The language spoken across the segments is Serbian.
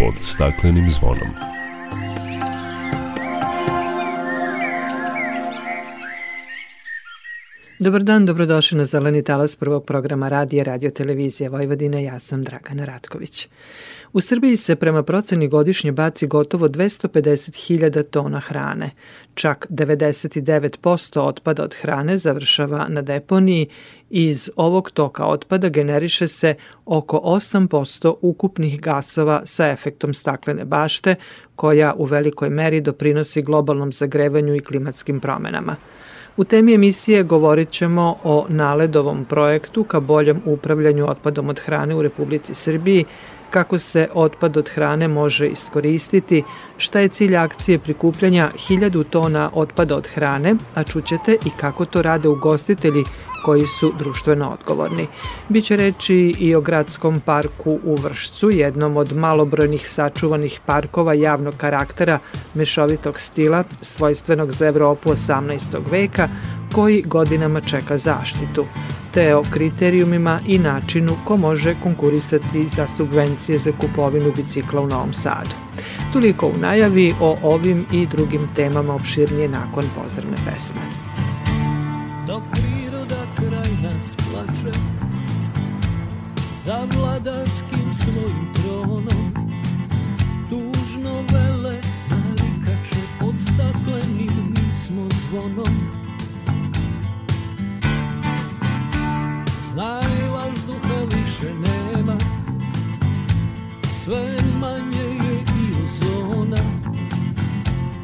pod staklenim zvonom. Dobar dan, dobrodošli na Zeleni talas prvog programa radija Radio Televizija Vojvodine. Ja sam Dragana Ratković. U Srbiji se prema proceni godišnje baci gotovo 250.000 tona hrane. Čak 99% otpada od hrane završava na deponiji iz ovog toka otpada generiše se oko 8% ukupnih gasova sa efektom staklene bašte, koja u velikoj meri doprinosi globalnom zagrevanju i klimatskim promenama. U temi emisije govorit ćemo o naledovom projektu ka boljem upravljanju otpadom od hrane u Republici Srbiji, kako se otpad od hrane može iskoristiti, šta je cilj akcije prikupljanja 1000 tona otpada od hrane, a čućete i kako to rade ugostitelji koji su društveno odgovorni. Biće reči i o gradskom parku u Vršcu, jednom od malobrojnih sačuvanih parkova javnog karaktera mešovitog stila, svojstvenog za Evropu 18. veka, koji godinama čeka zaštitu, te o kriterijumima i načinu ko može konkurisati za subvencije za kupovinu bicikla u Novom Sadu. Toliko u najavi o ovim i drugim temama opširnije nakon pozorne pesme. Za vladanskim svojim tronom. Tužno vele narikače Pod staklenim smo zvonom. Znaj vazduha više nema Sve manje je i ozona.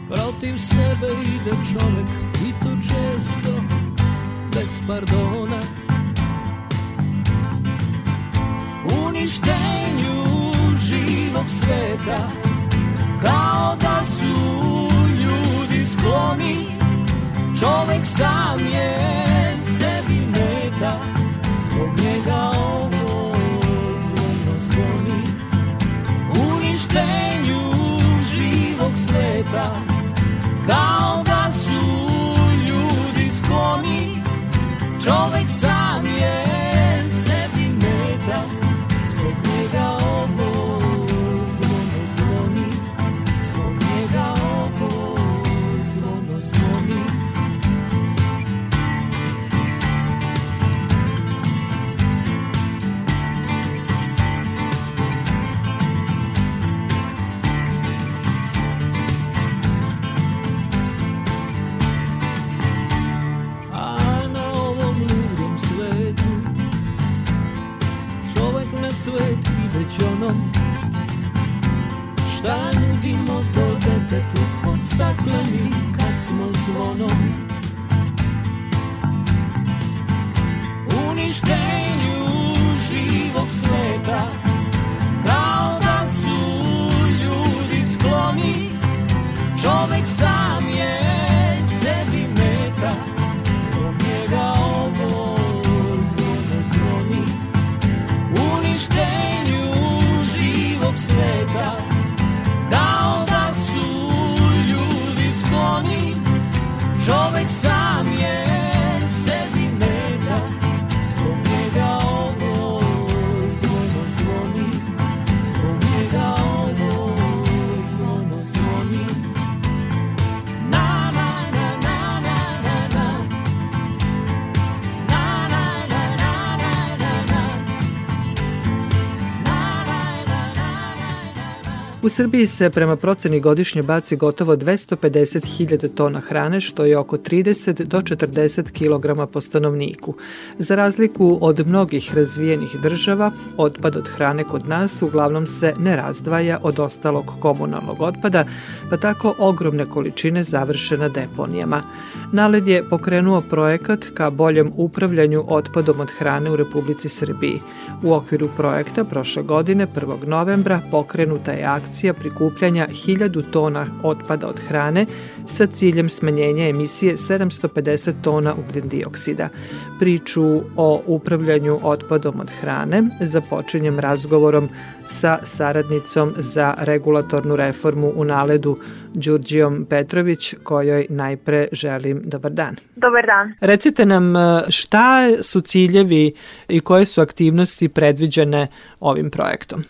Protiv sebe ide čovek I to često bez pardona Uništenju živog sveta Kao da su ljudi skloni Čovek sam je sebi meta Zbog njega ovo zvono zvoni Uništenju živog sveta Kao da su ljudi skloni Čovek sam Stakleni kad smo zvonom. Uništenju U Srbiji se prema proceni godišnje baci gotovo 250.000 tona hrane, što je oko 30 do 40 kg po stanovniku. Za razliku od mnogih razvijenih država, otpad od hrane kod nas uglavnom se ne razdvaja od ostalog komunalnog otpada, pa tako ogromne količine završe na deponijama. Naled je pokrenuo projekat ka boljem upravljanju otpadom od hrane u Republici Srbiji. U okviru projekta prošle godine 1. novembra pokrenuta je akcija prikupljanja 1000 tona otpada od hrane sa ciljem smanjenja emisije 750 tona ugljen dioksida. Priču o upravljanju otpadom od hrane započinjem razgovorom sa saradnicom za regulatornu reformu u naledu Đurđijom Petrović, kojoj najpre želim dobar dan. Dobar dan. Recite nam e, šta su ciljevi i koje su aktivnosti predviđene ovim projektom?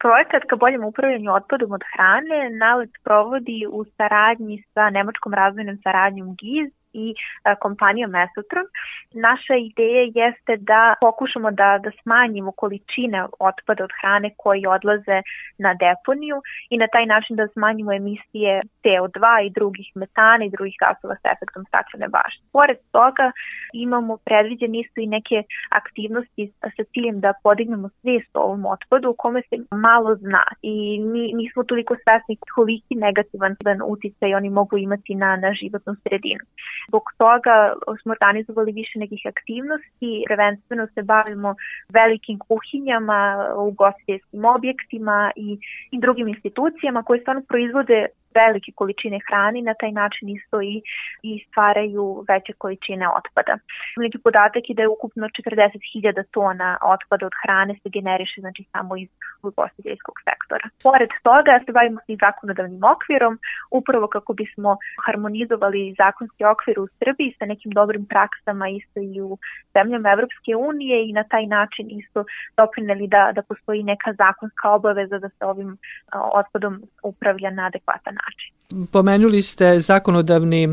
Projekat ka boljem upravljanju otpadom od hrane NALED provodi u saradnji sa Nemačkom razvojnom saradnjom GIZ i a, kompanijom Mesotron. Naša ideja jeste da pokušamo da, da smanjimo količine otpada od hrane koji odlaze na deponiju i na taj način da smanjimo emisije CO2 i drugih metana i drugih gasova sa efektom staklene bašte. Pored toga imamo predviđene isto i neke aktivnosti sa ciljem da podignemo svest o ovom otpadu u kome se malo zna i mi nismo toliko svesni koliki negativan uticaj oni mogu imati na, na životnu sredinu. Zbog toga smo organizovali više nekih aktivnosti, prvenstveno se bavimo velikim kuhinjama, ugostiteljskim objektima i, i drugim institucijama koje stvarno proizvode velike količine hrane na taj način isto i, i stvaraju veće količine otpada. Neki podatak je da je ukupno 40.000 tona otpada od hrane se generiše znači samo iz ugostiteljskog sektora. Pored toga se bavimo i zakonodavnim okvirom upravo kako bismo harmonizovali zakonski okvir u Srbiji sa nekim dobrim praksama isto i u zemljama Evropske unije i na taj način isto doprineli da, da postoji neka zakonska obaveza da se ovim otpadom upravlja na adekvatan način. Pomenuli ste zakonodavni e,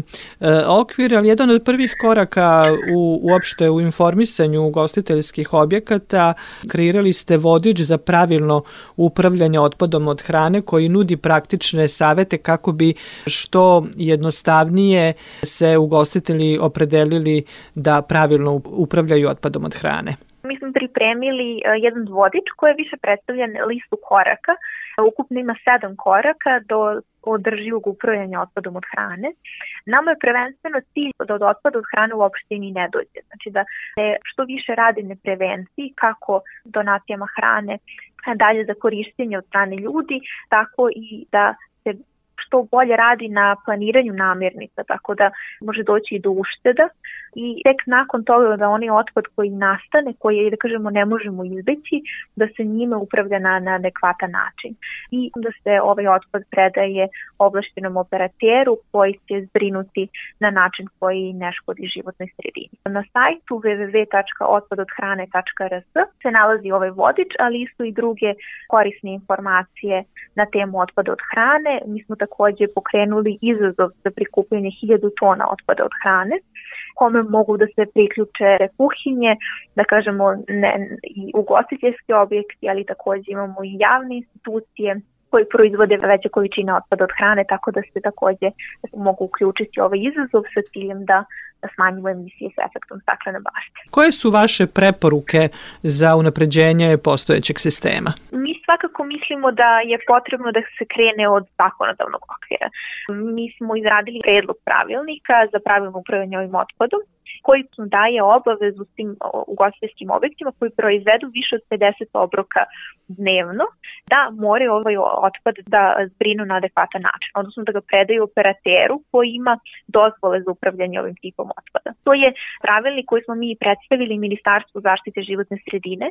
okvir, ali jedan od prvih koraka u, uopšte u informisanju ugostiteljskih objekata kreirali ste vodič za pravilno upravljanje otpadom od hrane koji nudi praktične savete kako bi što jednostavnije se ugostitelji opredelili da pravilno upravljaju otpadom od hrane. Mi smo pripremili e, jedan vodič koji više predstavljan listu koraka. Ukupno ima sedam koraka do održivog upravljanja otpadom od hrane. Nama je prvenstveno cilj da od otpada od hrane uopšte ni ne dođe. Znači da se što više radi na prevenciji, kako donacijama hrane, dalje za korišćenje od strane ljudi, tako i da što bolje radi na planiranju namirnica, tako da može doći i do ušteda i tek nakon toga da onaj otpad koji nastane, koji da kažemo ne možemo izbeći, da se njime upravlja na, na adekvatan način i da se ovaj otpad predaje ovlaštenom operateru koji će zbrinuti na način koji ne škodi životnoj sredini. Na sajtu www.otpadodhrane.rs se nalazi ovaj vodič, ali isto i druge korisne informacije na temu otpada od hrane. Mi smo takođe pokrenuli izazov za prikupljanje 1000 tona otpada od hrane kome mogu da se priključe kuhinje, da kažemo ne, i ugostiteljski objekti, ali takođe imamo i javne institucije koji proizvode veće količine otpada od hrane, tako da se takođe mogu uključiti ovaj izazov sa ciljem da da smanjimo emisije s efektom staklene bašte. Koje su vaše preporuke za unapređenje postojećeg sistema? Mi svakako mislimo da je potrebno da se krene od zakonodavnog okvira. Mi smo izradili predlog pravilnika za pravilno upravljanje ovim otpadom koji daje obavezu tim ugostiteljskim objektima koji proizvedu više od 50 obroka dnevno da moraju ovaj otpad da zbrinu na adekvatan način, odnosno da ga predaju operateru koji ima dozvole za upravljanje ovim tipom otpada. To je pravilnik koji smo mi predstavili Ministarstvu zaštite životne sredine.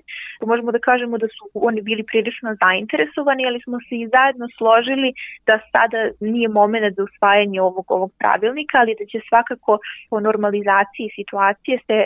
Možemo da kažemo da su oni bili prilično zainteresovani, ali smo se i zajedno složili da sada nije moment za usvajanje ovog, ovog pravilnika, ali da će svakako po normalizaciji situacije se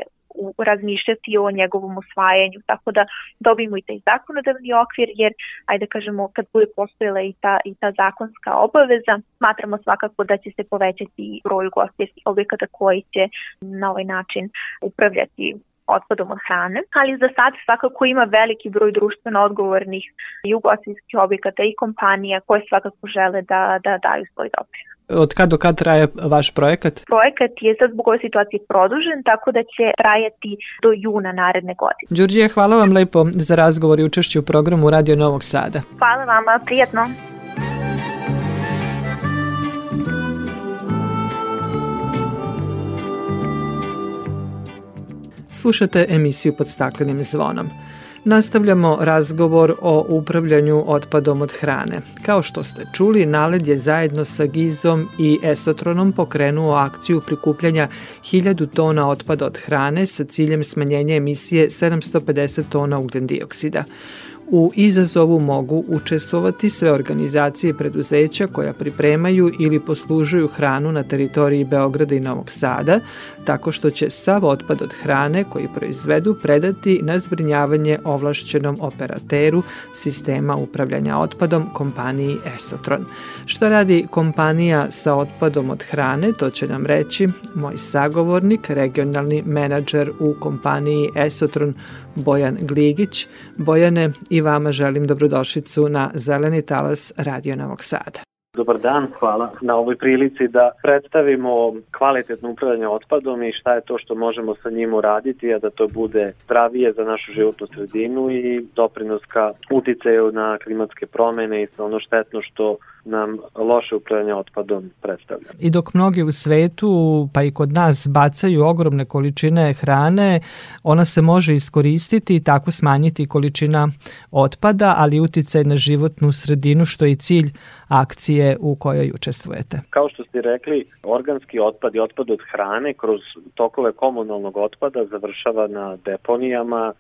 razmišljati o njegovom usvajanju, tako da dobijemo i taj zakonodavni okvir, jer, ajde kažemo, kad bude postojala i ta, i ta zakonska obaveza, smatramo svakako da će se povećati broj ugostiteljskih objekata koji će na ovaj način upravljati otpadom od hrane, ali za sad svakako ima veliki broj društveno odgovornih i ugostiteljskih objekata i kompanija koje svakako žele da, da daju svoj doprinos. Od kad do kad traje vaš projekat? Projekat je sad zbog ove situacije produžen, tako da će trajati do juna naredne godine. Đurđije, hvala vam lepo za razgovor i učešću u programu Radio Novog Sada. Hvala vama, prijatno. Slušate emisiju pod staklenim zvonom. Nastavljamo razgovor o upravljanju otpadom od hrane. Kao što ste čuli, Naled je zajedno sa Gizom i Esotronom pokrenuo akciju prikupljanja 1000 tona otpada od hrane sa ciljem smanjenja emisije 750 tona ugljen dioksida. U izazovu mogu učestvovati sve organizacije i preduzeća koja pripremaju ili poslužuju hranu na teritoriji Beograda i Novog Sada, tako što će sav otpad od hrane koji proizvedu predati na zbrinjavanje ovlašćenom operateru sistema upravljanja otpadom kompaniji Esotron. Šta radi kompanija sa otpadom od hrane, to će nam reći moj sagovornik, regionalni menadžer u kompaniji Esotron Bojan Gligić. Bojane, i vama želim dobrodošlicu na Zeleni talas Radio Novog Sada. Dobar dan, hvala na ovoj prilici da predstavimo kvalitetno upravljanje otpadom i šta je to što možemo sa njim uraditi, a da to bude zdravije za našu životnu sredinu i doprinos ka uticaju na klimatske promene i sve ono štetno što nam loše upravljanje otpadom predstavlja. I dok mnogi u svetu, pa i kod nas, bacaju ogromne količine hrane, ona se može iskoristiti i tako smanjiti količina otpada, ali uticaj na životnu sredinu, što je cilj akcije u kojoj učestvujete. Kao što ste rekli, organski otpad i otpad od hrane kroz tokove komunalnog otpada završava na deponijama,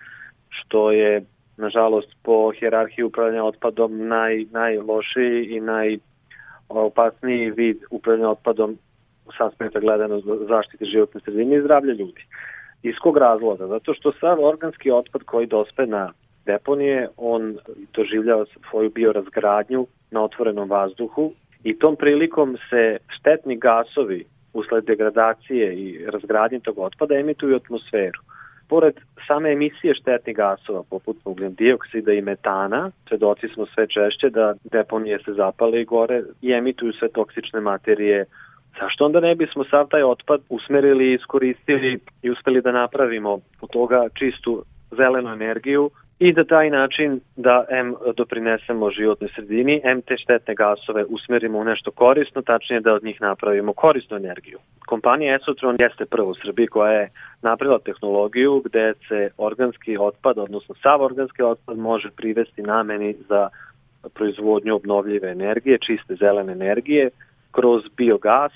što je nažalost po hjerarhiji upravljanja otpadom naj, najlošiji i najopasniji vid upravljanja otpadom sa aspekta gledano zaštite životne sredine i zdravlja ljudi. Iz kog razloga? Zato što sav organski otpad koji dospe na deponije, on doživljava svoju biorazgradnju na otvorenom vazduhu i tom prilikom se štetni gasovi usled degradacije i razgradnje tog otpada emituju atmosferu. Pored same emisije štetnih gasova poput ugljen dioksida i metana, svedoci smo sve češće da deponije se zapale i gore i emituju sve toksične materije. Zašto onda ne bismo sav taj otpad usmerili, iskoristili i uspeli da napravimo od toga čistu zelenu energiju i da taj način da M doprinesemo životnoj sredini, M te štetne gasove usmerimo u nešto korisno, tačnije da od njih napravimo korisnu energiju. Kompanija Esotron jeste prva u Srbiji koja je napravila tehnologiju gde se organski otpad, odnosno sav organski otpad može privesti nameni za proizvodnju obnovljive energije, čiste zelene energije, kroz biogas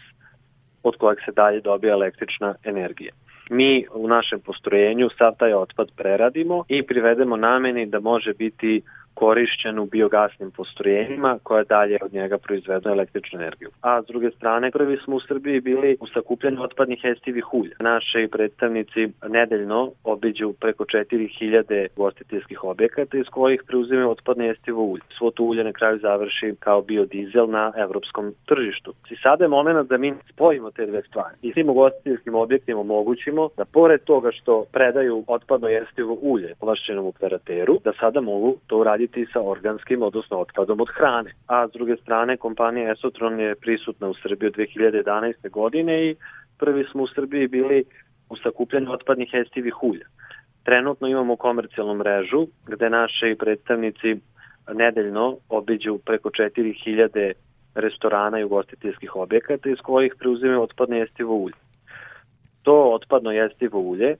od kojeg se dalje dobija električna energija mi u našem postrojenju sav taj otpad preradimo i privedemo nameni da može biti korišćen u biogasnim postrojenjima koja dalje od njega proizvedu električnu energiju. A s druge strane, prvi smo u Srbiji bili u sakupljanju otpadnih jestivih ulja. Naši predstavnici nedeljno obiđu preko 4000 gostiteljskih objekata iz kojih preuzimaju otpadne jestivo ulje. Svo to ulje na kraju završi kao biodizel na evropskom tržištu. I sada je moment da mi spojimo te dve stvari. I svim gostiteljskim objektima omogućimo da pored toga što predaju otpadno jestivo ulje ovlašćenom operateru, da sada mogu to uraditi raditi sa organskim, odnosno otpadom od hrane. A s druge strane, kompanija Esotron je prisutna u Srbiji od 2011. godine i prvi smo u Srbiji bili u sakupljanju otpadnih jestivih ulja. Trenutno imamo komercijalnu mrežu gde naši predstavnici nedeljno obiđu preko 4000 restorana i ugostiteljskih objekata iz kojih preuzimaju otpadno jestivo ulje. To otpadno jestivo ulje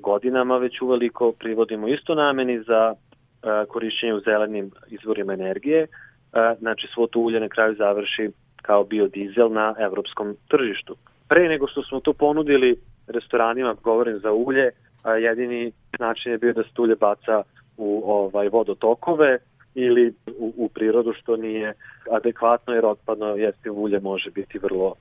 godinama već uveliko privodimo isto nameni za korišćenje u zelenim izvorima energije, znači svo to ulje na kraju završi kao biodizel na evropskom tržištu. Pre nego što smo to ponudili restoranima, govorim za ulje, jedini način je bio da se ulje baca u ovaj vodotokove ili u, u prirodu što nije adekvatno jer otpadno jeste ulje može biti vrlo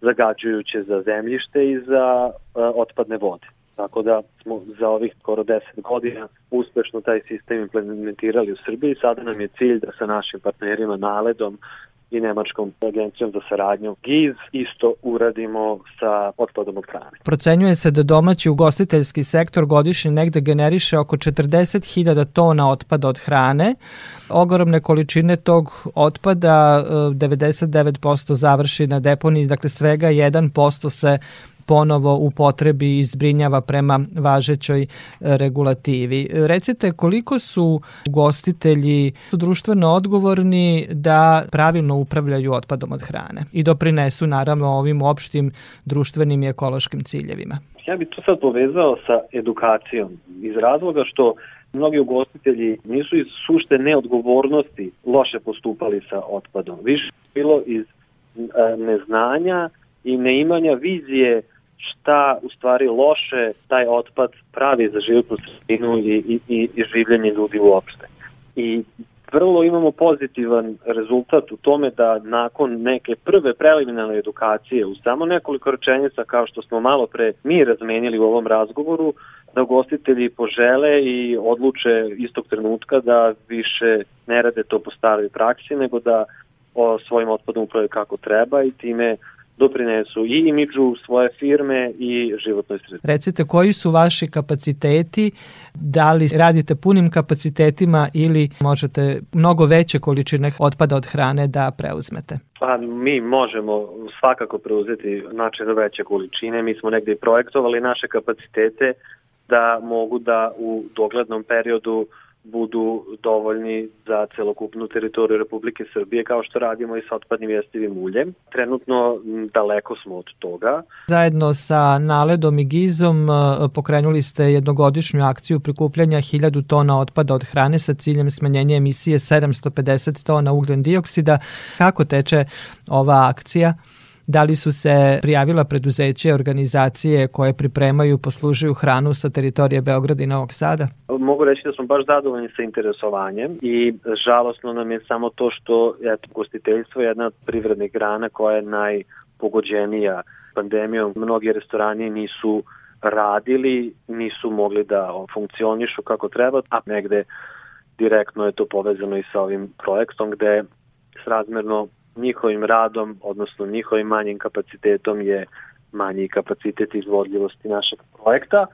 zagađujuće za zemljište i za otpadne vode. Tako da smo za ovih skoro 10 godina uspešno taj sistem implementirali u Srbiji. Sada nam je cilj da sa našim partnerima Naledom i Nemačkom agencijom za saradnju GIZ isto uradimo sa otpadom od hrane. Procenjuje se da domaći ugostiteljski sektor godišnje negde generiše oko 40.000 tona otpada od hrane. Ogromne količine tog otpada 99% e, završi na deponiji, dakle svega 1% se ponovo u potrebi izbrinjava prema važećoj e, regulativi. Recite koliko su gostitelji društveno odgovorni da pravilno upravljaju otpadom od hrane i doprinesu naravno ovim opštim društvenim i ekološkim ciljevima? Ja bih to sad povezao sa edukacijom iz razloga što mnogi ugostitelji nisu iz sušte neodgovornosti loše postupali sa otpadom. Više bilo iz e, neznanja i neimanja vizije šta u stvari loše taj otpad pravi za životnu sredinu i, i, i, i življenje ljudi uopšte. I vrlo imamo pozitivan rezultat u tome da nakon neke prve preliminarne edukacije u samo nekoliko rečenica kao što smo malo pre mi razmenili u ovom razgovoru, da gostitelji požele i odluče istog trenutka da više ne rade to po staroj praksi, nego da o svojim otpadom uprave kako treba i time doprinesu i imidžu svoje firme i životnoj sredini. Recite koji su vaši kapaciteti, da li radite punim kapacitetima ili možete mnogo veće količine otpada od hrane da preuzmete? Pa mi možemo svakako preuzeti način veće količine, mi smo negde i projektovali naše kapacitete da mogu da u doglednom periodu budu dovoljni za celokupnu teritoriju Republike Srbije kao što radimo i sa otpadnim jestivim uljem. Trenutno daleko smo od toga. Zajedno sa Naledom i Gizom e, pokrenuli ste jednogodišnju akciju prikupljanja 1000 tona otpada od hrane sa ciljem smanjenja emisije 750 tona ugljen dioksida. Kako teče ova akcija? Da li su se prijavila preduzeće, organizacije koje pripremaju, poslužuju hranu sa teritorije Beograda i Novog Sada? Mogu reći da smo baš zadovoljni sa interesovanjem i žalosno nam je samo to što eto, gostiteljstvo je jedna od privrednih grana koja je najpogođenija pandemijom. Mnogi restorani nisu radili, nisu mogli da funkcionišu kako treba, a negde direktno je to povezano i sa ovim projektom gde srazmerno njihovim radom, odnosno njihovim manjim kapacitetom je manji kapacitet izvodljivosti našeg projekta,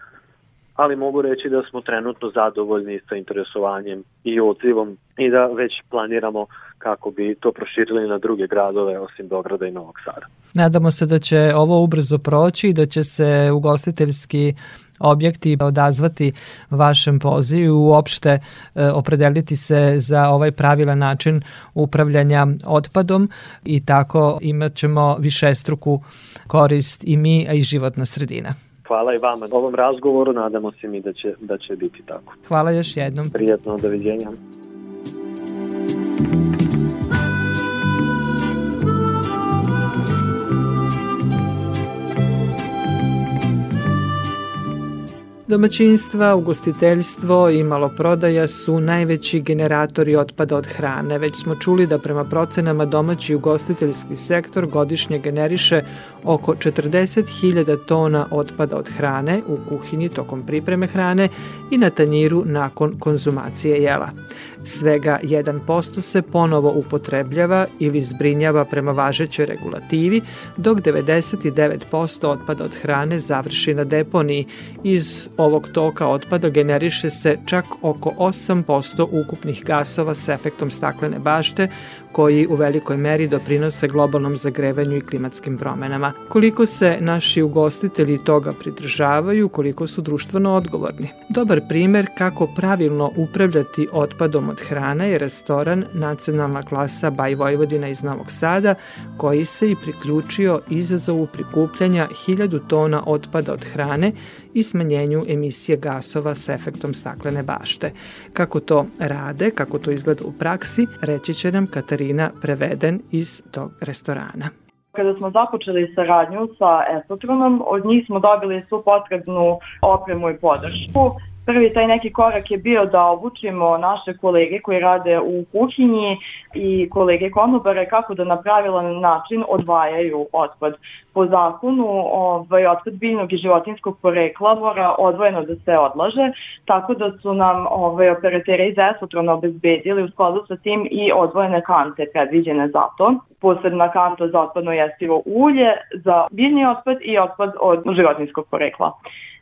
ali mogu reći da smo trenutno zadovoljni sa interesovanjem i odzivom i da već planiramo kako bi to proširili na druge gradove osim Beograda i Novog Sada. Nadamo se da će ovo ubrzo proći i da će se ugostiteljski objekti odazvati vašem pozivu i uopšte e, opredeliti se za ovaj pravilan način upravljanja otpadom i tako imat ćemo višestruku korist i mi, a i životna sredina. Hvala i vama na ovom razgovoru, nadamo se mi da će, da će biti tako. Hvala još jednom. Prijatno, doviđenja. Domaćinstva, ugostiteljstvo i maloprodaja su najveći generatori otpada od hrane. Već smo čuli da prema procenama domaći ugostiteljski sektor godišnje generiše oko 40.000 tona otpada od hrane u kuhinji tokom pripreme hrane i na tanjiru nakon konzumacije jela. Svega 1% se ponovo upotrebljava ili zbrinjava prema važećoj regulativi, dok 99% otpada od hrane završi na deponiji. Iz ovog toka otpada generiše se čak oko 8% ukupnih gasova s efektom staklene bašte, koji u velikoj meri doprinose globalnom zagrevanju i klimatskim promenama. Koliko se naši ugostitelji toga pridržavaju, koliko su društveno odgovorni. Dobar primer kako pravilno upravljati otpadom od hrane je restoran Nacionalna klasa Baj Vojvodina iz Novog Sada, koji se i priključio izazovu prikupljanja 1000 tona otpada od hrane i smanjenju emisije gasova s efektom staklene bašte. Kako to rade, kako to izgleda u praksi, reći će nam Katarina Preveden iz tog restorana. Kada smo započeli saradnju sa Esotronom, od njih smo dobili svu potrebnu opremu i podršku Prvi taj neki korak je bio da obučimo naše kolege koji rade u kuhinji i kolege konobare kako da na pravilan način odvajaju otpad. Po zakonu ovaj, otpad biljnog i životinskog porekla mora odvojeno da se odlaže, tako da su nam ovaj, operateri iz Esotrona obezbedili u skladu sa tim i odvojene kante predviđene za to. Posebna kanta za otpadno jestivo ulje, za biljni otpad i otpad od životinskog porekla.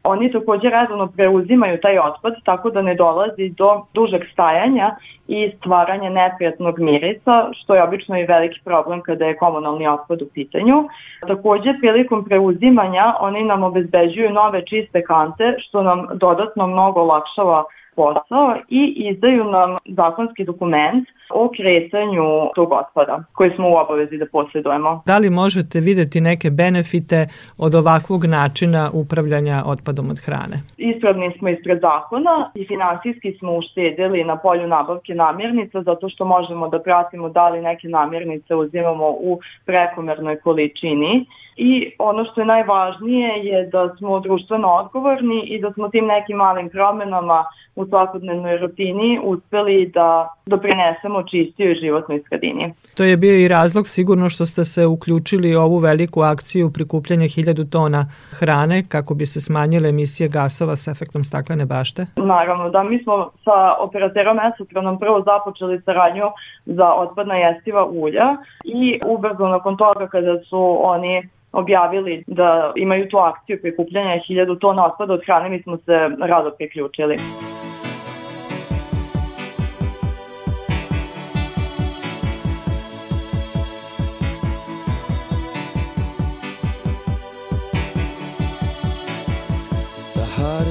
Oni takođe redovno preuzimaju taj otpad tako da ne dolazi do dužeg stajanja i stvaranja neprijatnog mirisa, što je obično i veliki problem kada je komunalni otpad u pitanju. Takođe, prilikom preuzimanja oni nam obezbeđuju nove čiste kante, što nam dodatno mnogo olakšava posao i izdaju nam zakonski dokument o kretanju tog otpada koji smo u obavezi da posjedujemo. Da li možete videti neke benefite od ovakvog načina upravljanja otpadom od hrane? Ispravni smo ispred zakona i finansijski smo uštedili na polju nabavke namirnica zato što možemo da pratimo da li neke namirnice uzimamo u prekomernoj količini i ono što je najvažnije je da smo društveno odgovorni i da smo tim nekim malim promenama u svakodnevnoj rutini uspeli da doprinesemo čistijoj životnoj sredini. To je bio i razlog sigurno što ste se uključili u ovu veliku akciju prikupljanja 1000 tona hrane kako bi se smanjile emisije gasova sa efektom staklene bašte? Naravno, da mi smo sa operaterom Esotronom prvo započeli saradnju za otpadna jestiva ulja i ubrzo nakon toga kada su oni objavili da imaju tu akciju prikupljanja 1000 tona otpada od hrane, mi smo se rado priključili.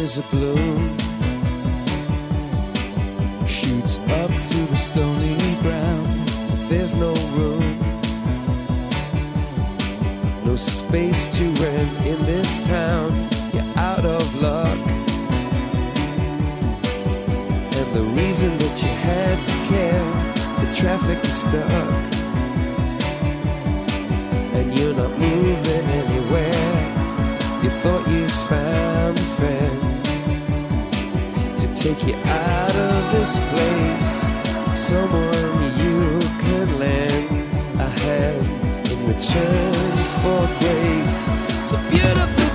is a bloom shoots up through the stony to rent in this town. You're out of luck. And the reason that you had to care the traffic is stuck. And you're not moving anywhere. You thought you found a friend to take you out of this place. Someone you can lend a hand return for grace. It's a beautiful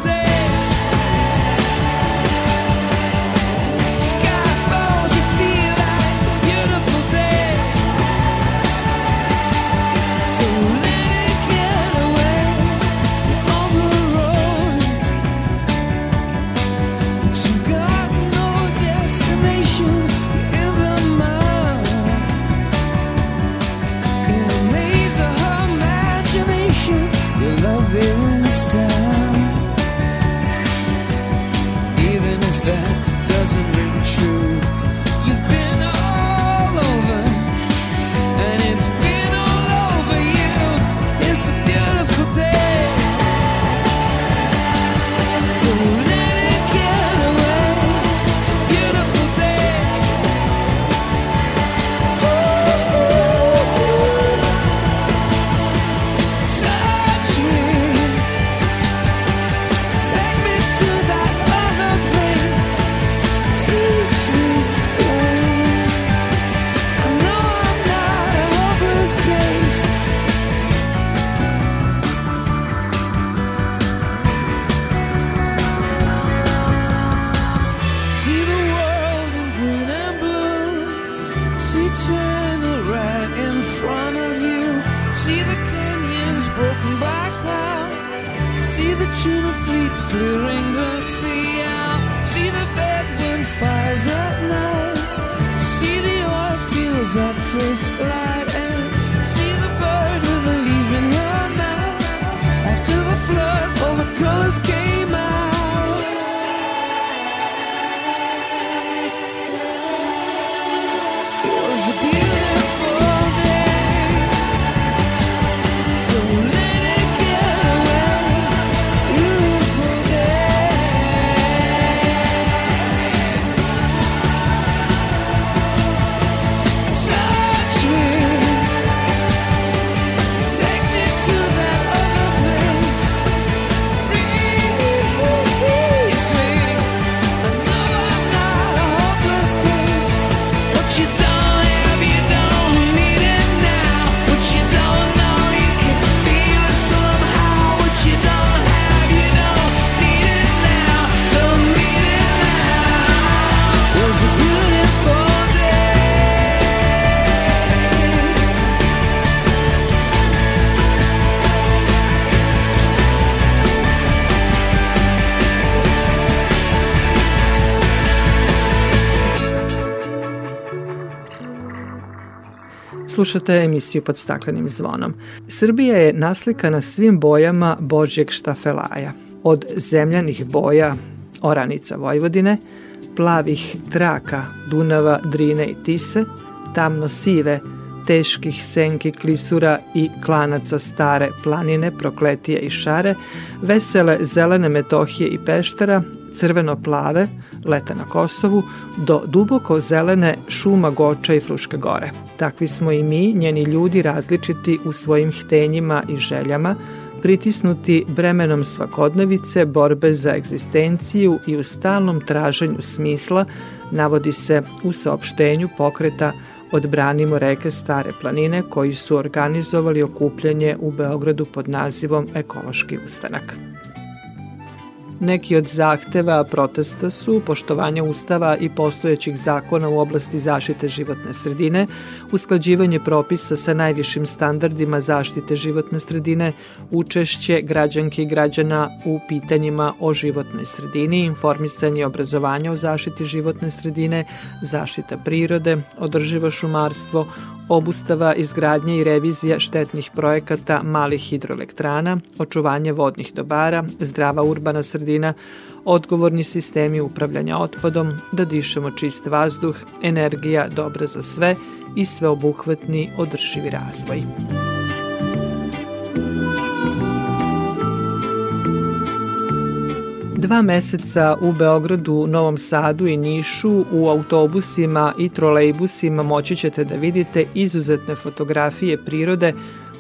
Slušate emisiju pod staklenim zvonom. Srbija je naslikana svim bojama Božjeg štafelaja. Od zemljanih boja oranica Vojvodine, plavih traka Dunava, Drine i Tise, tamno sive, teških senki klisura i klanaca stare planine, prokletije i šare, vesele zelene Metohije i Peštera, crveno-plave, leta na Kosovu, do duboko zelene šuma Goča i Fruške gore. Takvi smo i mi, njeni ljudi različiti u svojim htenjima i željama, pritisnuti bremenom svakodnevice, borbe za egzistenciju i u stalnom traženju smisla, navodi se u saopštenju pokreta Odbranimo reke Stare planine koji su organizovali okupljanje u Beogradu pod nazivom Ekološki ustanak. Neki od zahteva protesta su poštovanje ustava i postojećih zakona u oblasti zaštite životne sredine, usklađivanje propisa sa najvišim standardima zaštite životne sredine, učešće građanke i građana u pitanjima o životnoj sredini, informisanje i obrazovanje o zaštiti životne sredine, zaštita prirode, održivo šumarstvo, obustava izgradnje i revizija štetnih projekata malih hidroelektrana, očuvanje vodnih dobara, zdrava urbana sredina, odgovorni sistemi upravljanja otpadom, da dišemo čist vazduh, energija dobra za sve i sveobuhvatni održivi razvoj. Dva meseca u Beogradu, Novom Sadu i Nišu u autobusima i trolejbusima moći ćete da vidite izuzetne fotografije prirode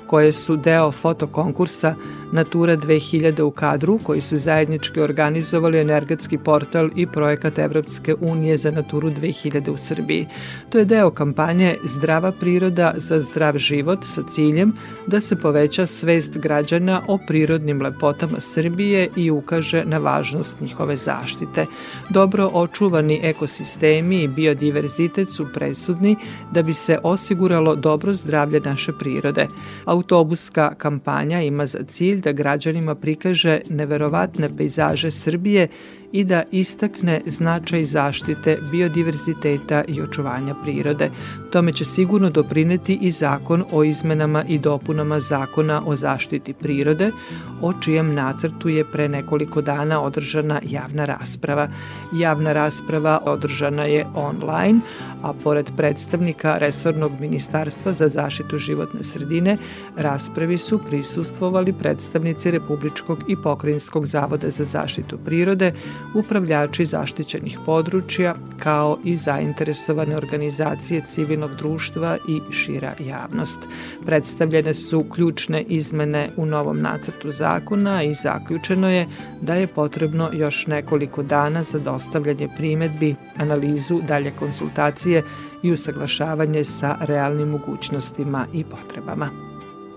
koje su deo fotokonkursa Natura 2000 u kadru, koji su zajednički organizovali energetski portal i projekat Evropske unije za Naturu 2000 u Srbiji. To je deo kampanje Zdrava priroda za zdrav život sa ciljem da se poveća svest građana o prirodnim lepotama Srbije i ukaže na važnost njihove zaštite. Dobro očuvani ekosistemi i biodiverzitet su presudni da bi se osiguralo dobro zdravlje naše prirode. Autobuska kampanja ima za cilj da građanima prikaže neverovatne pejzaže Srbije i da istakne značaj zaštite biodiverziteta i očuvanja prirode. Tome će sigurno doprineti i zakon o izmenama i dopunama zakona o zaštiti prirode, o čijem nacrtu je pre nekoliko dana održana javna rasprava. Javna rasprava održana je online, a pored predstavnika Resornog ministarstva za zaštitu životne sredine, raspravi su prisustvovali predstavnici Republičkog i Pokrajinskog zavoda za zaštitu prirode, upravljači zaštićenih područja, kao i zainteresovane organizacije civilnog društva i šira javnost. Predstavljene su ključne izmene u novom nacrtu zakona i zaključeno je da je potrebno još nekoliko dana za dostavljanje primetbi, analizu, dalje konsultacije i usaglašavanje sa realnim mogućnostima i potrebama.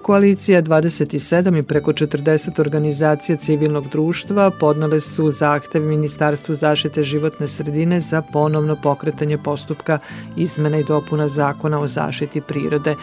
Koalicija 27 i preko 40 organizacija civilnog društva podnale su zahtev Ministarstvu zaštite životne sredine za ponovno pokretanje postupka izmena i dopuna zakona o zaštiti prirode.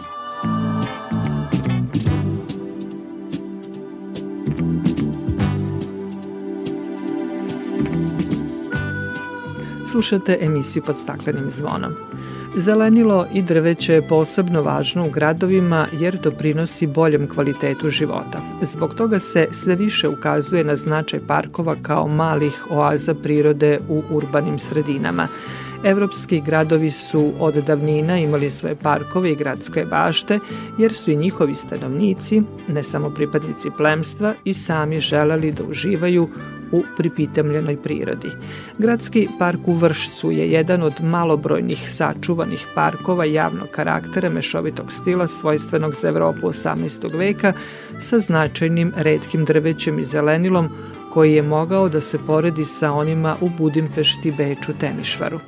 Slušate emisiju pod staklenim zvonom. Zelenilo i drveće je posebno važno u gradovima jer doprinosi boljem kvalitetu života. Zbog toga se sve više ukazuje na značaj parkova kao malih oaza prirode u urbanim sredinama. Evropski gradovi su od davnina imali svoje parkove i gradske bašte, jer su i njihovi stanovnici, ne samo pripadnici plemstva, i sami želeli da uživaju u pripitemljenoj prirodi. Gradski park u Vršcu je jedan od malobrojnih sačuvanih parkova javnog karaktera mešovitog stila svojstvenog za Evropu 18. veka sa značajnim redkim drvećem i zelenilom koji je mogao da se poredi sa onima u Budimpešti, Beču, Temišvaru.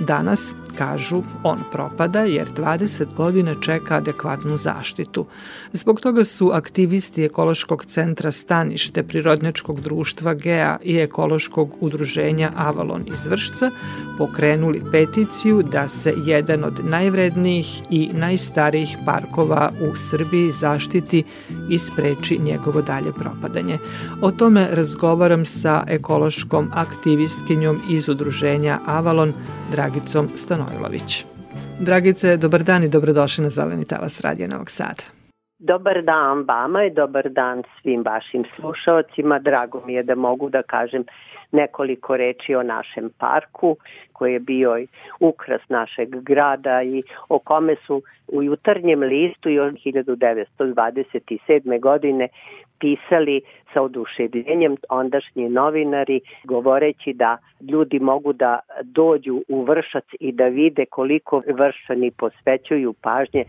Danas, kažu, on propada jer 20 godina čeka adekvatnu zaštitu. Zbog toga su aktivisti Ekološkog centra Stanište Prirodnjačkog društva GEA i Ekološkog udruženja Avalon iz Vršca pokrenuli peticiju da se jedan od najvrednijih i najstarijih parkova u Srbiji zaštiti i spreči njegovo dalje propadanje. O tome razgovaram sa ekološkom aktivistkinjom iz udruženja Avalon, Dragicom Stanojlović. Dragice, dobar dan i dobrodošli na Zeleni talas Radija Novog Sada. Dobar dan vama i dobar dan svim vašim slušalcima. Drago mi je da mogu da kažem nekoliko reči o našem parku koji je bio ukras našeg grada i o kome su u jutarnjem listu još 1927. godine pisali sa oduševljenjem ondašnji novinari govoreći da ljudi mogu da dođu u Vršac i da vide koliko vršani posvećuju pažnje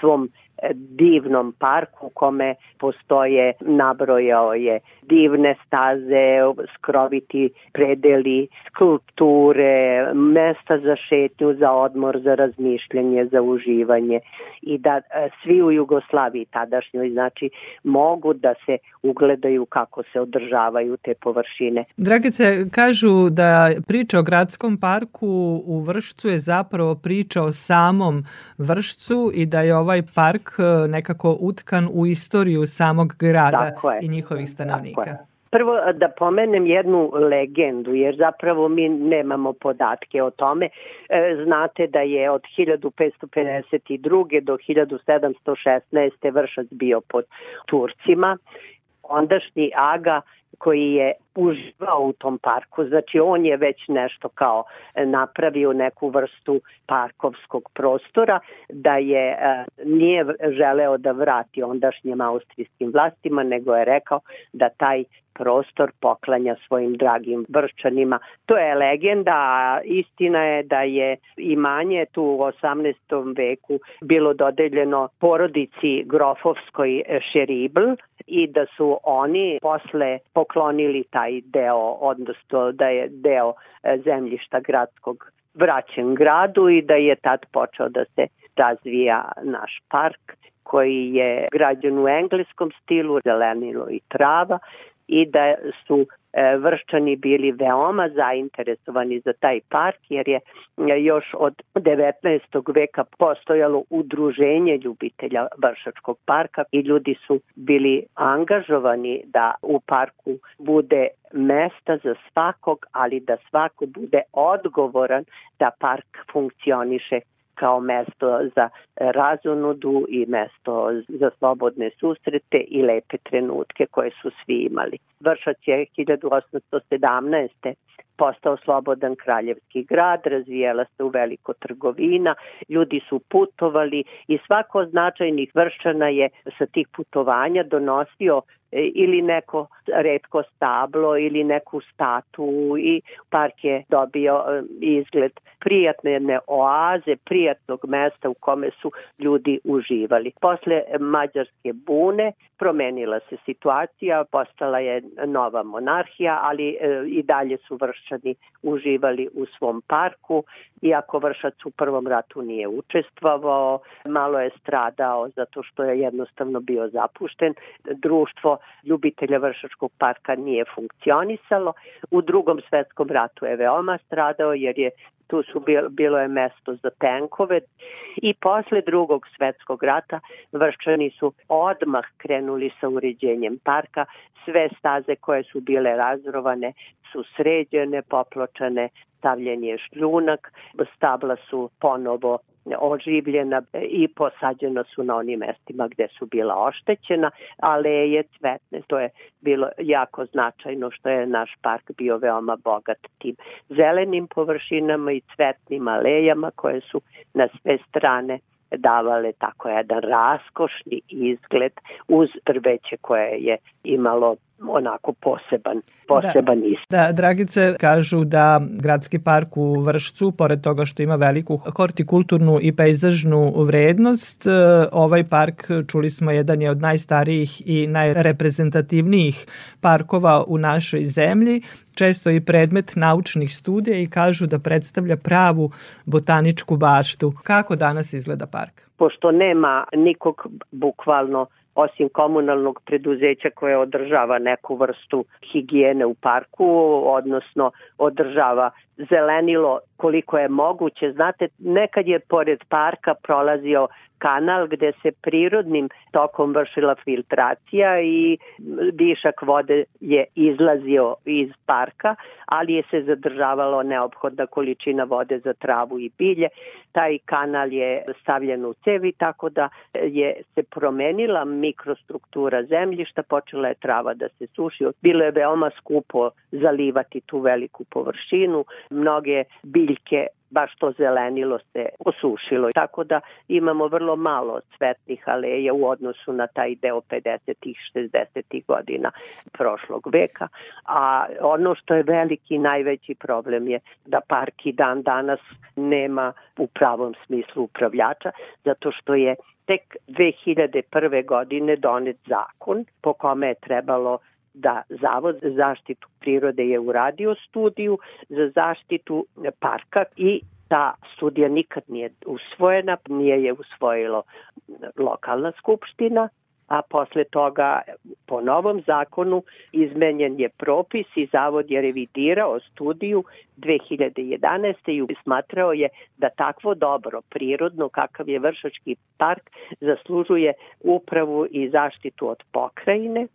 svom divnom parku u kome postoje, nabrojao je divne staze, skroviti predeli, skulpture, mesta za šetnju, za odmor, za razmišljanje, za uživanje i da e, svi u Jugoslaviji tadašnjoj znači mogu da se ugledaju kako se održavaju te površine. Dragice, kažu da priča o gradskom parku u Vršcu je zapravo priča o samom Vršcu i da je ovaj park e, nekako utkan u istoriju samog grada i njihovih stanovnika. Prvo da pomenem jednu legendu, jer zapravo mi nemamo podatke o tome. E, znate da je od 1552. do 1716. vršac bio pod Turcima. Ondašnji Aga koji je uživao u tom parku. Znači on je već nešto kao napravio neku vrstu parkovskog prostora da je e, nije želeo da vrati ondašnjim austrijskim vlastima nego je rekao da taj prostor poklanja svojim dragim vrščanima. To je legenda, a istina je da je imanje tu u 18. veku bilo dodeljeno porodici Grofovskoj Šeribl i da su oni posle poklonili taj deo, odnosno da je deo e, zemljišta gradskog vraćen gradu i da je tad počeo da se razvija naš park koji je građen u engleskom stilu, zelenilo i trava i da su e, vrščani bili veoma zainteresovani za taj park jer je e, još od 19. veka postojalo udruženje ljubitelja Vršačkog parka i ljudi su bili angažovani da u parku bude mesta za svakog, ali da svako bude odgovoran da park funkcioniše kao mesto za razonudu i mesto za slobodne susrete i lepe trenutke koje su svi imali. Vršac je 1817 postao slobodan kraljevski grad, razvijala se u veliko trgovina, ljudi su putovali i svako od značajnih vršćana je sa tih putovanja donosio ili neko redko stablo ili neku statu i park je dobio e, izgled prijatne jedne oaze, prijatnog mesta u kome su ljudi uživali. Posle mađarske bune promenila se situacija, postala je nova monarhija, ali e, i dalje su vršani uživali u svom parku, iako vršac u prvom ratu nije učestvovao, malo je stradao zato što je jednostavno bio zapušten, društvo ljubitelja vršačkog parka nije funkcionisalo, u drugom svetskom ratu je veoma stradao jer je tu su bilo, bilo je mesto za tenkove. I posle drugog svetskog rata vrščani su odmah krenuli sa uređenjem parka, sve staze koje su bile razrovane su sređene, popločane, stavljen je šljunak, stabla su ponovo oživljena i posađena su na onim mestima gde su bila oštećena, aleje cvetne, to je bilo jako značajno što je naš park bio veoma bogat tim zelenim površinama i cvetnim alejama koje su na sve strane davale tako jedan raskošni izgled uz drveće koje je imalo onako poseban, poseban da, Da, Dragice kažu da gradski park u Vršcu, pored toga što ima veliku hortikulturnu i pejzažnu vrednost, e, ovaj park, čuli smo, jedan je od najstarijih i najreprezentativnijih parkova u našoj zemlji, često i predmet naučnih studija i kažu da predstavlja pravu botaničku baštu. Kako danas izgleda park? Pošto nema nikog bukvalno osim komunalnog preduzeća koje održava neku vrstu higijene u parku, odnosno održava zelenilo koliko je moguće. Znate, nekad je pored parka prolazio kanal gde se prirodnim tokom vršila filtracija i višak vode je izlazio iz parka, ali je se zadržavalo neophodna količina vode za travu i bilje. Taj kanal je stavljen u cevi tako da je se promenila mikrostruktura zemljišta, počela je trava da se suši. Bilo je veoma skupo zalivati tu veliku površinu, mnoge biljke baš to zelenilo se osušilo. Tako da imamo vrlo malo cvetnih aleja u odnosu na taj deo 50-ih, 60-ih godina prošlog veka. A ono što je veliki najveći problem je da park i dan danas nema u pravom smislu upravljača, zato što je tek 2001. godine donet zakon po kome je trebalo da Zavod za zaštitu prirode je uradio studiju za zaštitu parka i ta studija nikad nije usvojena, nije je usvojilo lokalna skupština, a posle toga po novom zakonu izmenjen je propis i Zavod je revidirao studiju 2011. i smatrao je da takvo dobro prirodno kakav je Vršački park zaslužuje upravu i zaštitu od pokrajine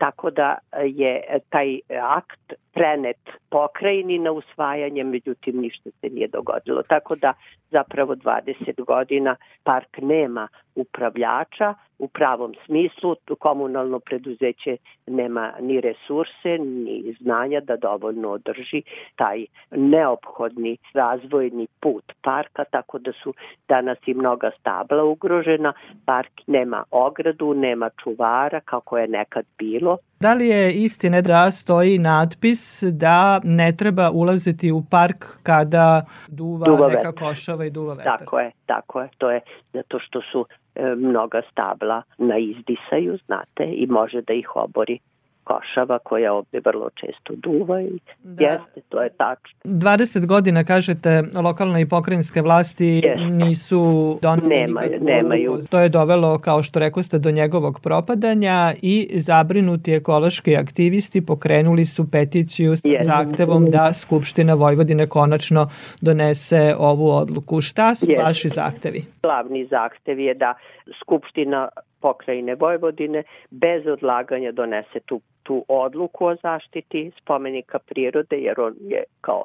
tako da je taj akt prenet pokrajini na usvajanje, međutim ništa se nije dogodilo. Tako da zapravo 20 godina park nema upravljača u pravom smislu, komunalno preduzeće nema ni resurse, ni znanja da dovoljno održi taj neophodni razvojni put parka, tako da su danas i mnoga stabla ugrožena, park nema ogradu, nema čuvara kako je nekad bilo. Da li je istine da stoji natpis da ne treba ulaziti u park kada duva, duva neka vetar. košava i duva vetar? Tako je, tako je. To je zato što su mnoga stabla na izdisaju, znate, i može da ih obori košava koja ovde vrlo često duva i da. jeste, to je tačno. 20 godina, kažete, lokalne i pokrajinske vlasti jeste. nisu doneli nemaju, nemaju. To je dovelo, kao što rekao ste, do njegovog propadanja i zabrinuti ekološki aktivisti pokrenuli su peticiju sa jeste. zahtevom da Skupština Vojvodine konačno donese ovu odluku. Šta su jeste. vaši zahtevi? Glavni zahtev je da Skupština pokrajine Vojvodine bez odlaganja donese tu, tu odluku o zaštiti spomenika prirode jer on je kao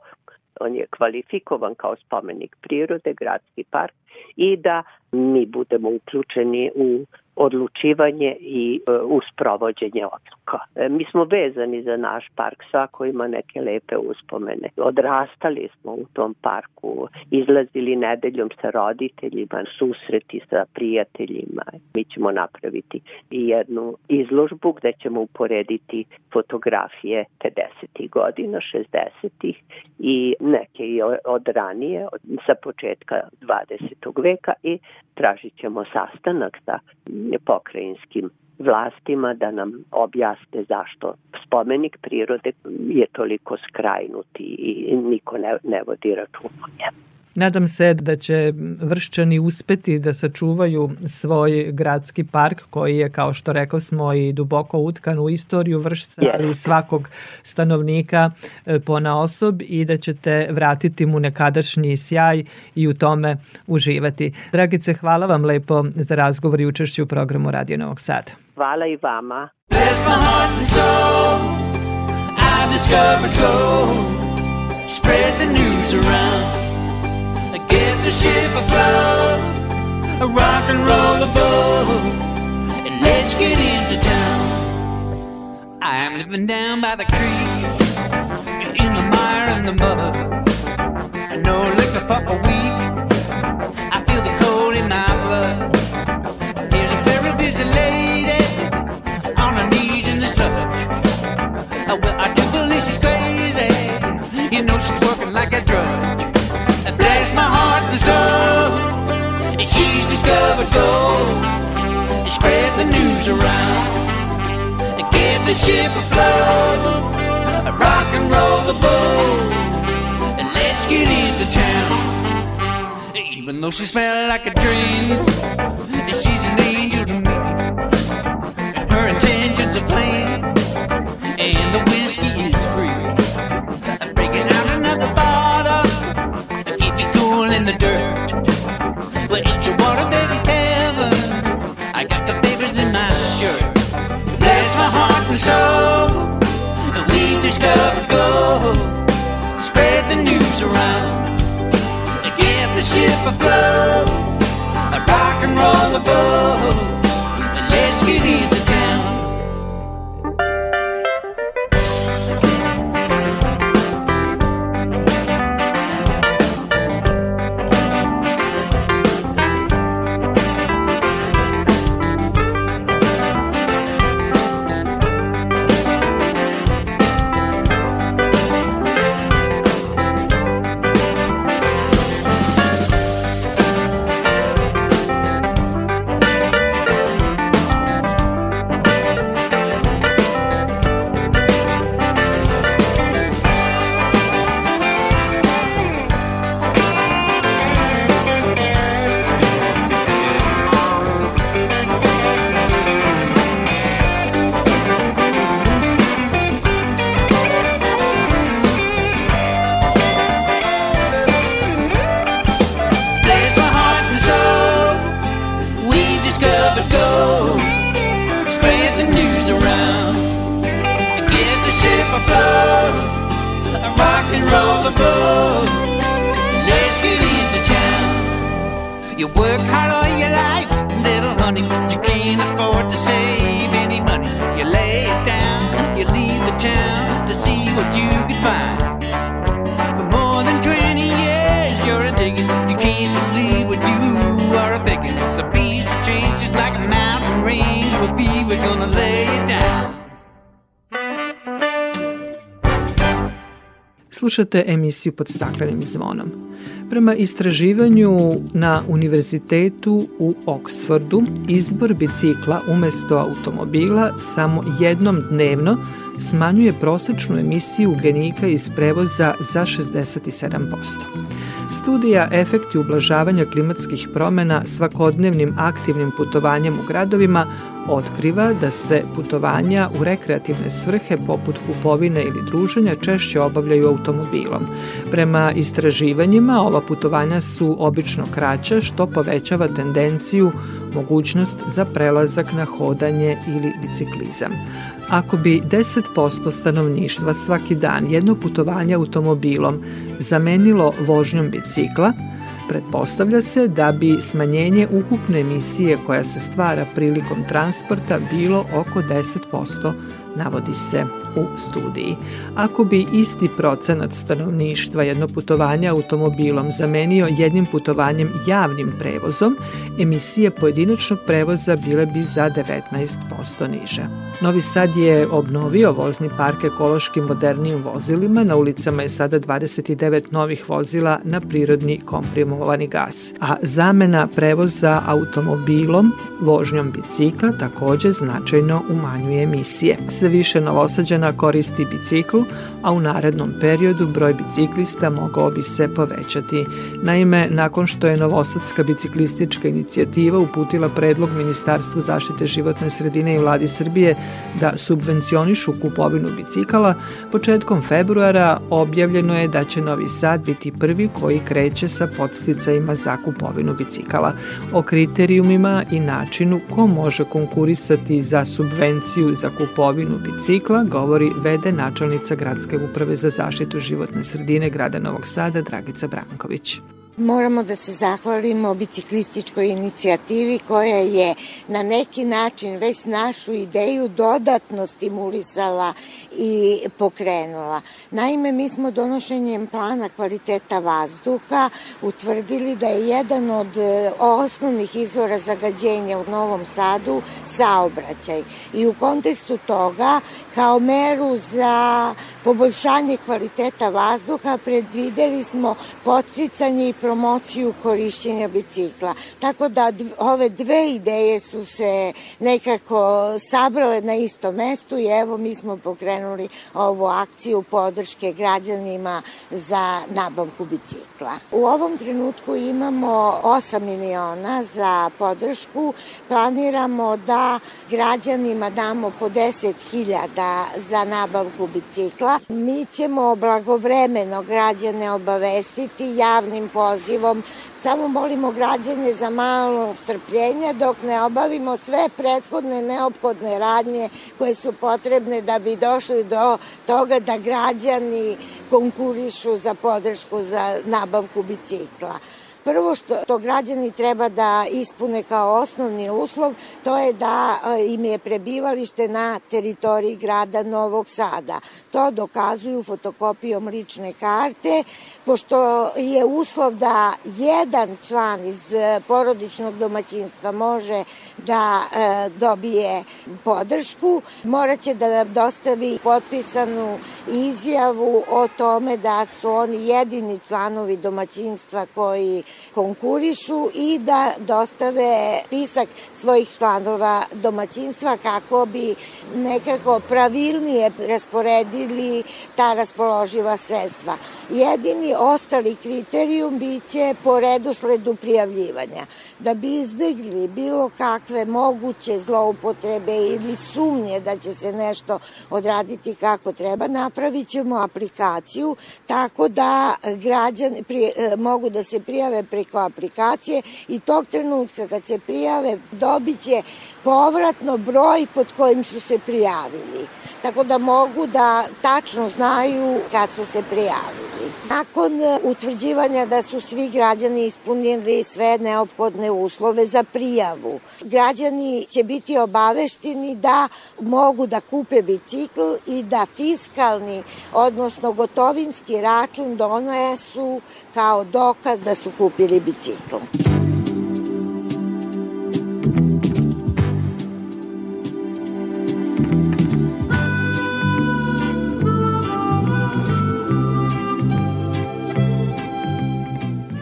on je kvalifikovan kao spomenik prirode, gradski park i da mi budemo uključeni u odlučivanje i e, u sprovođenje odluka. E, mi smo vezani za naš park, svako ima neke lepe uspomene. Odrastali smo u tom parku, izlazili nedeljom sa roditeljima, susreti sa prijateljima. Mi ćemo napraviti i jednu izložbu gde ćemo uporediti fotografije 50. godina, 60. i neke i od ranije, sa početka 20. veka i tražit ćemo sastanak sa pokrajinskim vlastima da nam objasne zašto spomenik prirode je toliko skrajnuti i niko ne, ne vodi računa o njemu. Nadam se da će vršćani uspeti da sačuvaju svoj gradski park koji je, kao što rekao smo, i duboko utkan u istoriju vršca, ali svakog stanovnika e, pona osob i da ćete vratiti mu nekadašnji sjaj i u tome uživati. Dragice, hvala vam lepo za razgovor i učešću u programu Radio Novog Sada. Hvala i vama. Spread the news around The ship afloat, rock and roll boat, and let's get into town. I'm living down by the creek, in the mire and the mud. No liquor for a week. And soul. She's discovered gold. And spread the news around. And get the ship afloat. A rock and roll the boat. And let's get into town. Even though she smells like a dream, And she's an angel to me. Her intentions are plain, and the whiskey above, a rock and roll above. You work hard all your life, little honey, you can't afford to save any money. You lay it down, you leave the town to see what you can find. For more than 20 years, you're a digging. You can't believe what you are a begging. It's a piece of change just like a mountain range will be. We're gonna lay it down. Slušate emisiju pod staklenim zvonom. Prema istraživanju na univerzitetu u Oksfordu, izbor bicikla umesto automobila samo jednom dnevno smanjuje prosečnu emisiju ugljenika iz prevoza za 67%. Studija Efekti ublažavanja klimatskih promena svakodnevnim aktivnim putovanjem u gradovima otkriva da se putovanja u rekreativne svrhe poput kupovine ili druženja češće obavljaju automobilom. Prema istraživanjima ova putovanja su obično kraća što povećava tendenciju mogućnost za prelazak na hodanje ili biciklizam. Ako bi 10% stanovništva svaki dan jedno putovanje automobilom zamenilo vožnjom bicikla, Pretpostavlja se da bi smanjenje ukupne emisije koja se stvara prilikom transporta bilo oko 10%, navodi se u studiji. Ako bi isti procenat stanovništva jedno putovanje automobilom zamenio jednim putovanjem javnim prevozom, emisije pojedinačnog prevoza bile bi za 19% niže. Novi Sad je obnovio vozni park ekološkim modernijim vozilima, na ulicama je sada 29 novih vozila na prirodni komprimovani gas, a zamena prevoza automobilom, vožnjom bicikla takođe značajno umanjuje emisije. Sve više novosađana koristi biciklu, a u narednom periodu broj biciklista mogao bi se povećati. Naime, nakon što je Novosadska biciklistička inicijativa uputila predlog Ministarstvu zaštite životne sredine i vladi Srbije da subvencionišu kupovinu bicikala, početkom februara objavljeno je da će Novi Sad biti prvi koji kreće sa podsticajima za kupovinu bicikala. O kriterijumima i načinu ko može konkurisati za subvenciju za kupovinu bicikla govori vede načelnica Gradske uprave za zaštitu životne sredine grada Novog Sada Dragica Branković. Moramo da se zahvalimo biciklističkoj inicijativi koja je na neki način već našu ideju dodatno stimulisala i pokrenula. Naime, mi smo donošenjem plana kvaliteta vazduha utvrdili da je jedan od e, osnovnih izvora zagađenja u Novom Sadu saobraćaj. I u kontekstu toga, kao meru za poboljšanje kvaliteta vazduha, predvideli smo podsticanje i promociju korišćenja bicikla. Tako da ove dve ideje su se nekako sabrale na istom mestu i evo mi smo pokrenuli ovu akciju podrške građanima za nabavku bicikla. U ovom trenutku imamo 8 miliona za podršku. Planiramo da građanima damo po 10.000 za nabavku bicikla. Mi ćemo blagovremeno građane obavestiti javnim pozivom pozivom. Samo molimo građane za malo strpljenja dok ne obavimo sve prethodne neophodne radnje koje su potrebne da bi došli do toga da građani konkurišu za podršku za nabavku bicikla. Prvo što to građani treba da ispune kao osnovni uslov, to je da e, im je prebivalište na teritoriji grada Novog Sada. To dokazuju fotokopijom lične karte, pošto je uslov da jedan član iz e, porodičnog domaćinstva može da e, dobije podršku, moraće da dostavi potpisanu izjavu o tome da su oni jedini članovi domaćinstva koji konkurišu i da dostave spisak svojih članova domaćinstva kako bi nekako pravilnije rasporedili ta raspoloživa sredstva. Jedini ostali kriterijum biće po redosledu prijavljivanja. Da bi izbegli bilo kakve moguće zloupotrebe ili sumnje da će se nešto odraditi kako treba, napravit ćemo aplikaciju tako da građani prije, mogu da se prijave preko aplikacije i tog trenutka kad se prijave dobit će povratno broj pod kojim su se prijavili. Tako da mogu da tačno znaju kad su se prijavili. Nakon utvrđivanja da su svi građani ispunili sve neophodne uslove za prijavu, građani će biti obavešteni da mogu da kupe bicikl i da fiskalni, odnosno gotovinski račun donesu kao dokaz da su kupili bicikl.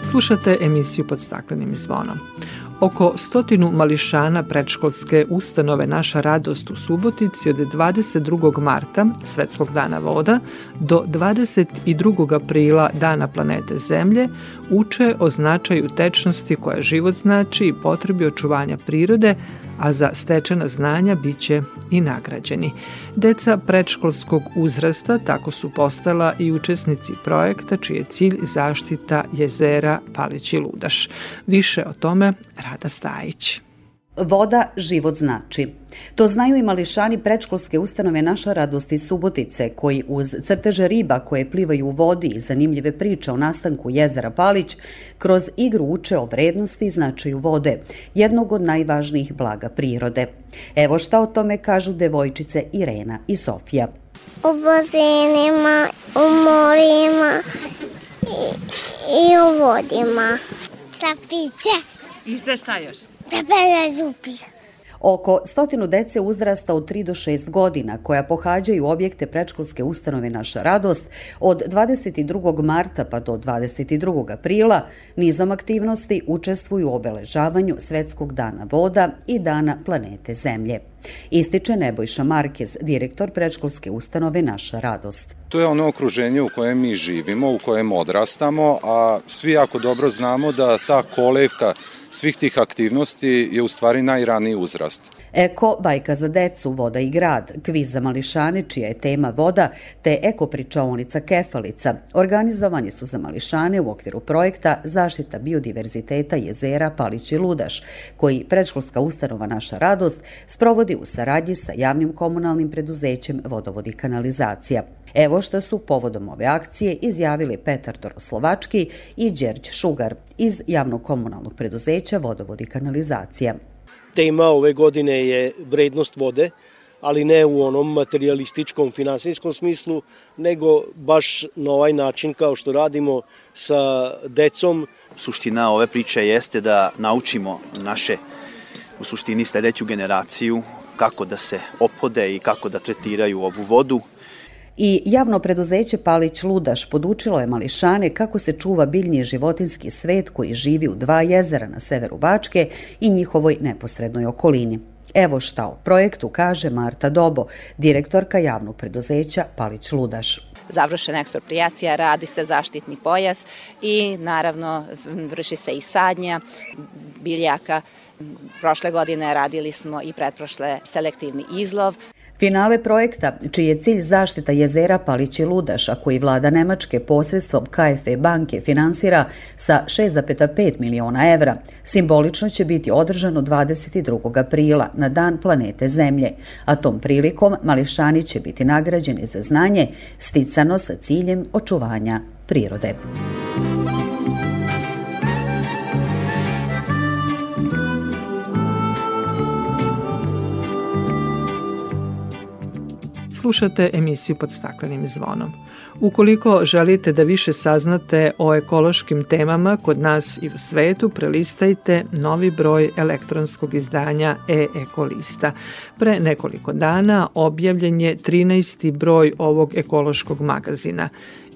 Slušate emisiju pod staklenim zvonom. Oko stotinu mališana predškolske ustanove Naša radost u Subotici od 22. marta, Svetskog dana voda, do 22. aprila Dana planete Zemlje uče o značaju tečnosti koja život znači i potrebi očuvanja prirode, a za stečena znanja biće i nagrađeni. Deca predškolskog uzrasta tako su postala i učesnici projekta čiji je cilj zaštita jezera Palići Ludaš. Više o tome Rada Stajić. Voda život znači. To znaju i mališani predškolske ustanove Naša radost iz Subotice, koji uz crteže riba koje plivaju u vodi i zanimljive priče o nastanku jezera Palić, kroz igru uče o vrednosti i značaju vode, jednog od najvažnijih blaga prirode. Evo šta o tome kažu devojčice Irena i Sofija. U bazenima, u morima i, i u vodima. Sa piće. I sve šta još? Pepena zupih. Oko stotinu dece uzrasta od 3 do 6 godina koja pohađaju objekte predškolske ustanove Naša radost od 22. marta pa do 22. aprila nizom aktivnosti učestvuju u obeležavanju Svetskog dana voda i dana planete Zemlje. Ističe Nebojša Markez, direktor predškolske ustanove Naša radost. To je ono okruženje u kojem mi živimo, u kojem odrastamo, a svi jako dobro znamo da ta kolevka svih tih aktivnosti je u stvari najraniji uzrast. Eko, bajka za decu, voda i grad, kviz za mališane, čija je tema voda, te eko pričaonica Kefalica, organizovani su za mališane u okviru projekta Zaštita biodiverziteta jezera Palić i Ludaš, koji predškolska ustanova Naša radost sprovodi u saradnji sa javnim komunalnim preduzećem Vodovod i kanalizacija. Evo što su povodom ove akcije izjavili Petar Doroslovački i Đerđ Šugar iz javnog komunalnog preduzeća Vodovod i kanalizacija. Tema ove godine je vrednost vode, ali ne u onom materialističkom finansijskom smislu, nego baš na ovaj način kao što radimo sa decom. Suština ove priče jeste da naučimo naše u suštini sledeću generaciju kako da se opode i kako da tretiraju ovu vodu I javno preduzeće Palić Ludaš podučilo je mališane kako se čuva biljni životinski svet koji živi u dva jezera na severu Bačke i njihovoj neposrednoj okolini. Evo šta o projektu kaže Marta Dobo, direktorka javnog preduzeća Palić Ludaš završena ekspropriacija, radi se zaštitni pojas i naravno vrši se i sadnja biljaka. Prošle godine radili smo i pretprošle selektivni izlov. Finale projekta, čiji je cilj zaštita jezera Palići Ludaša, koji vlada Nemačke posredstvom KFE banke finansira sa 6,5 miliona evra, simbolično će biti održano 22. aprila na dan planete Zemlje, a tom prilikom mališani će biti nagrađeni za znanje sticano sa ciljem očuvanja prirode. Slušate emisiju pod staklenim zvonom. Ukoliko želite da više saznate o ekološkim temama kod nas i u svetu, prelistajte novi broj elektronskog izdanja e-ekolista. Pre nekoliko dana objavljen je 13. broj ovog ekološkog magazina.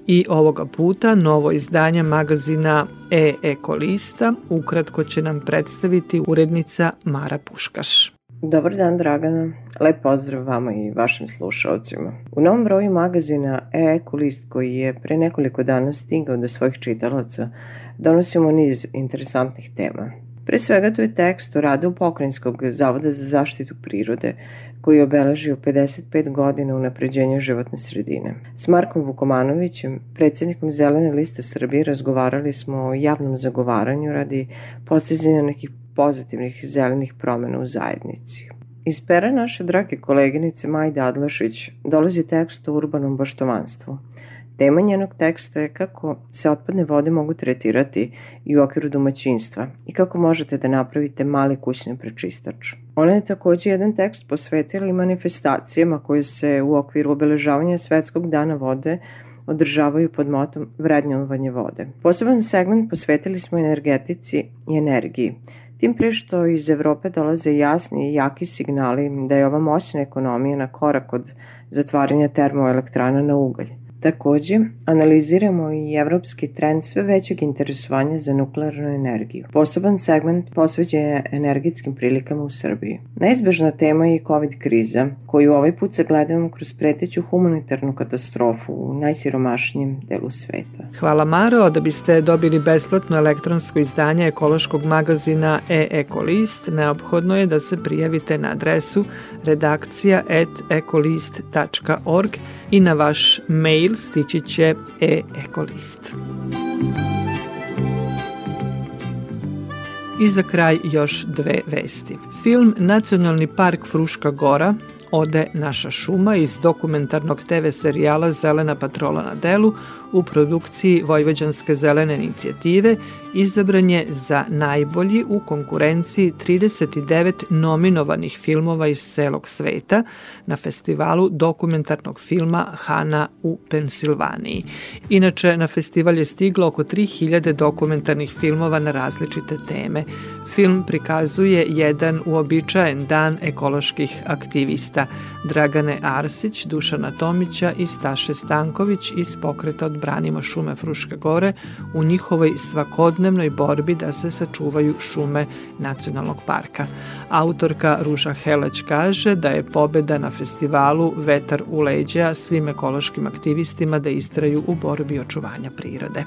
I ovoga puta novo izdanje magazina e-ekolista ukratko će nam predstaviti urednica Mara Puškaš. Dobar dan Dragana, lep pozdrav vama i vašim slušalcima. U novom broju magazina E-Ekolist koji je pre nekoliko dana stigao do svojih čitalaca donosimo niz interesantnih tema. Pre svega to je tekst o radu Pokrenjskog zavoda za zaštitu prirode, koji je obeležio 55 godina unapređenja životne sredine. S Markom Vukomanovićem, predsednikom Zelene liste Srbije, razgovarali smo o javnom zagovaranju radi postizanja nekih pozitivnih zelenih promena u zajednici. Iz pera naše drage koleginice Majde Adlašić dolazi tekst o urbanom baštovanstvu. Tema njenog teksta je kako se otpadne vode mogu tretirati i u okviru domaćinstva i kako možete da napravite mali kućni prečistač. Ona je takođe jedan tekst posvetila i manifestacijama koje se u okviru obeležavanja Svetskog dana vode održavaju pod motom vrednjovanje vode. Poseban segment posvetili smo energetici i energiji, Tim pre što iz Evrope dolaze jasni i jaki signali da je ova moćna ekonomija na korak od zatvaranja termoelektrana na ugalj. Takođe, analiziramo i evropski trend sve većeg interesovanja za nuklearnu energiju. Poseban segment posveđen je energetskim prilikama u Srbiji. Neizbežna tema je i COVID kriza, koju ovaj put sagledamo kroz preteću humanitarnu katastrofu u najsiromašnijem delu sveta. Hvala Maro, da biste dobili besplatno elektronsko izdanje ekološkog magazina e-ekolist, neophodno je da se prijavite na adresu redakcija.ekolist.org i na vaš mail stići će e-ekolist. I za kraj još dve vesti. Film Nacionalni park Fruška Gora Ode naša šuma iz dokumentarnog TV serijala Zelena patrola na delu u produkciji Vojvođanske zelene inicijative izabran je za najbolji u konkurenciji 39 nominovanih filmova iz celog sveta na festivalu dokumentarnog filma Hana u Pensilvaniji. Inače, na festival je stiglo oko 3000 dokumentarnih filmova na različite teme. Film prikazuje jedan uobičajen dan ekoloških aktivista Dragane Arsić, Dušana Tomića i Staše Stanković iz pokreta Odbranimo šume Fruške gore u njihovoj svakodnevnoj borbi da se sačuvaju šume nacionalnog parka. Autorka Ruža Heleć kaže da je pobeda na festivalu Vetar u leđa svim ekološkim aktivistima da istraju u borbi očuvanja prirode.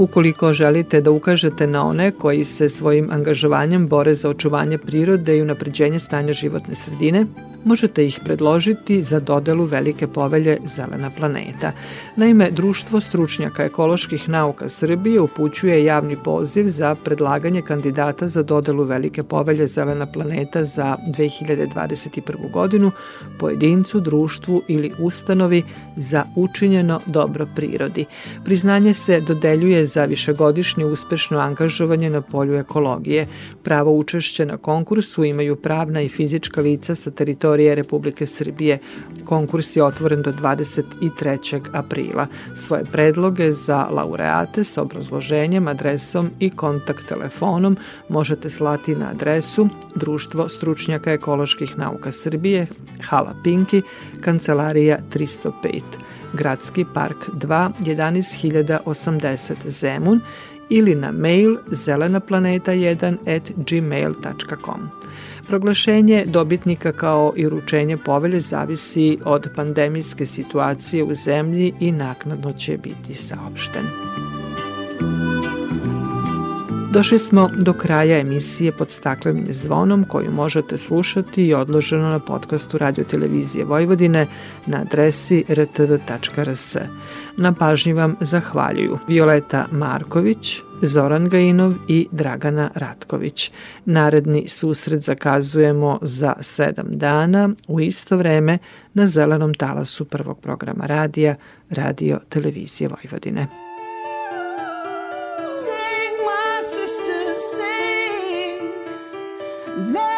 Ukoliko želite da ukažete na one koji se svojim angažovanjem bore za očuvanje prirode i unapređenje stanja životne sredine, možete ih predložiti za dodelu velike povelje Zelena planeta. Naime, Društvo stručnjaka ekoloških nauka Srbije upućuje javni poziv za predlaganje kandidata za dodelu velike povelje Zelena planeta za 2021. godinu pojedincu, društvu ili ustanovi za učinjeno dobro prirodi. Priznanje se dodeljuje za višegodišnje uspešno angažovanje na polju ekologije. Pravo učešće na konkursu imaju pravna i fizička lica sa teritorije Republike Srbije. Konkurs je otvoren do 23. aprila. Svoje predloge za laureate sa obrazloženjem, adresom i kontakt telefonom možete slati na adresu Društvo stručnjaka ekoloških nauka Srbije, Hala Pinki, Kancelarija 305. Gradski park 2 11080 Zemun ili na mail zelenaplaneta1 at gmail.com. Proglašenje dobitnika kao i uručenje povelje zavisi od pandemijske situacije u zemlji i naknadno će biti saopšten. Došli smo do kraja emisije pod staklenim zvonom koju možete slušati i odloženo na podcastu Radio Televizije Vojvodine na adresi rtv.rs na pažnji vam zahvaljuju Violeta Marković, Zoran Gajinov i Dragana Ratković. Naredni susret zakazujemo za sedam dana u isto vreme na zelenom talasu prvog programa radija Radio Televizije Vojvodine. Sing my sister, sing. Let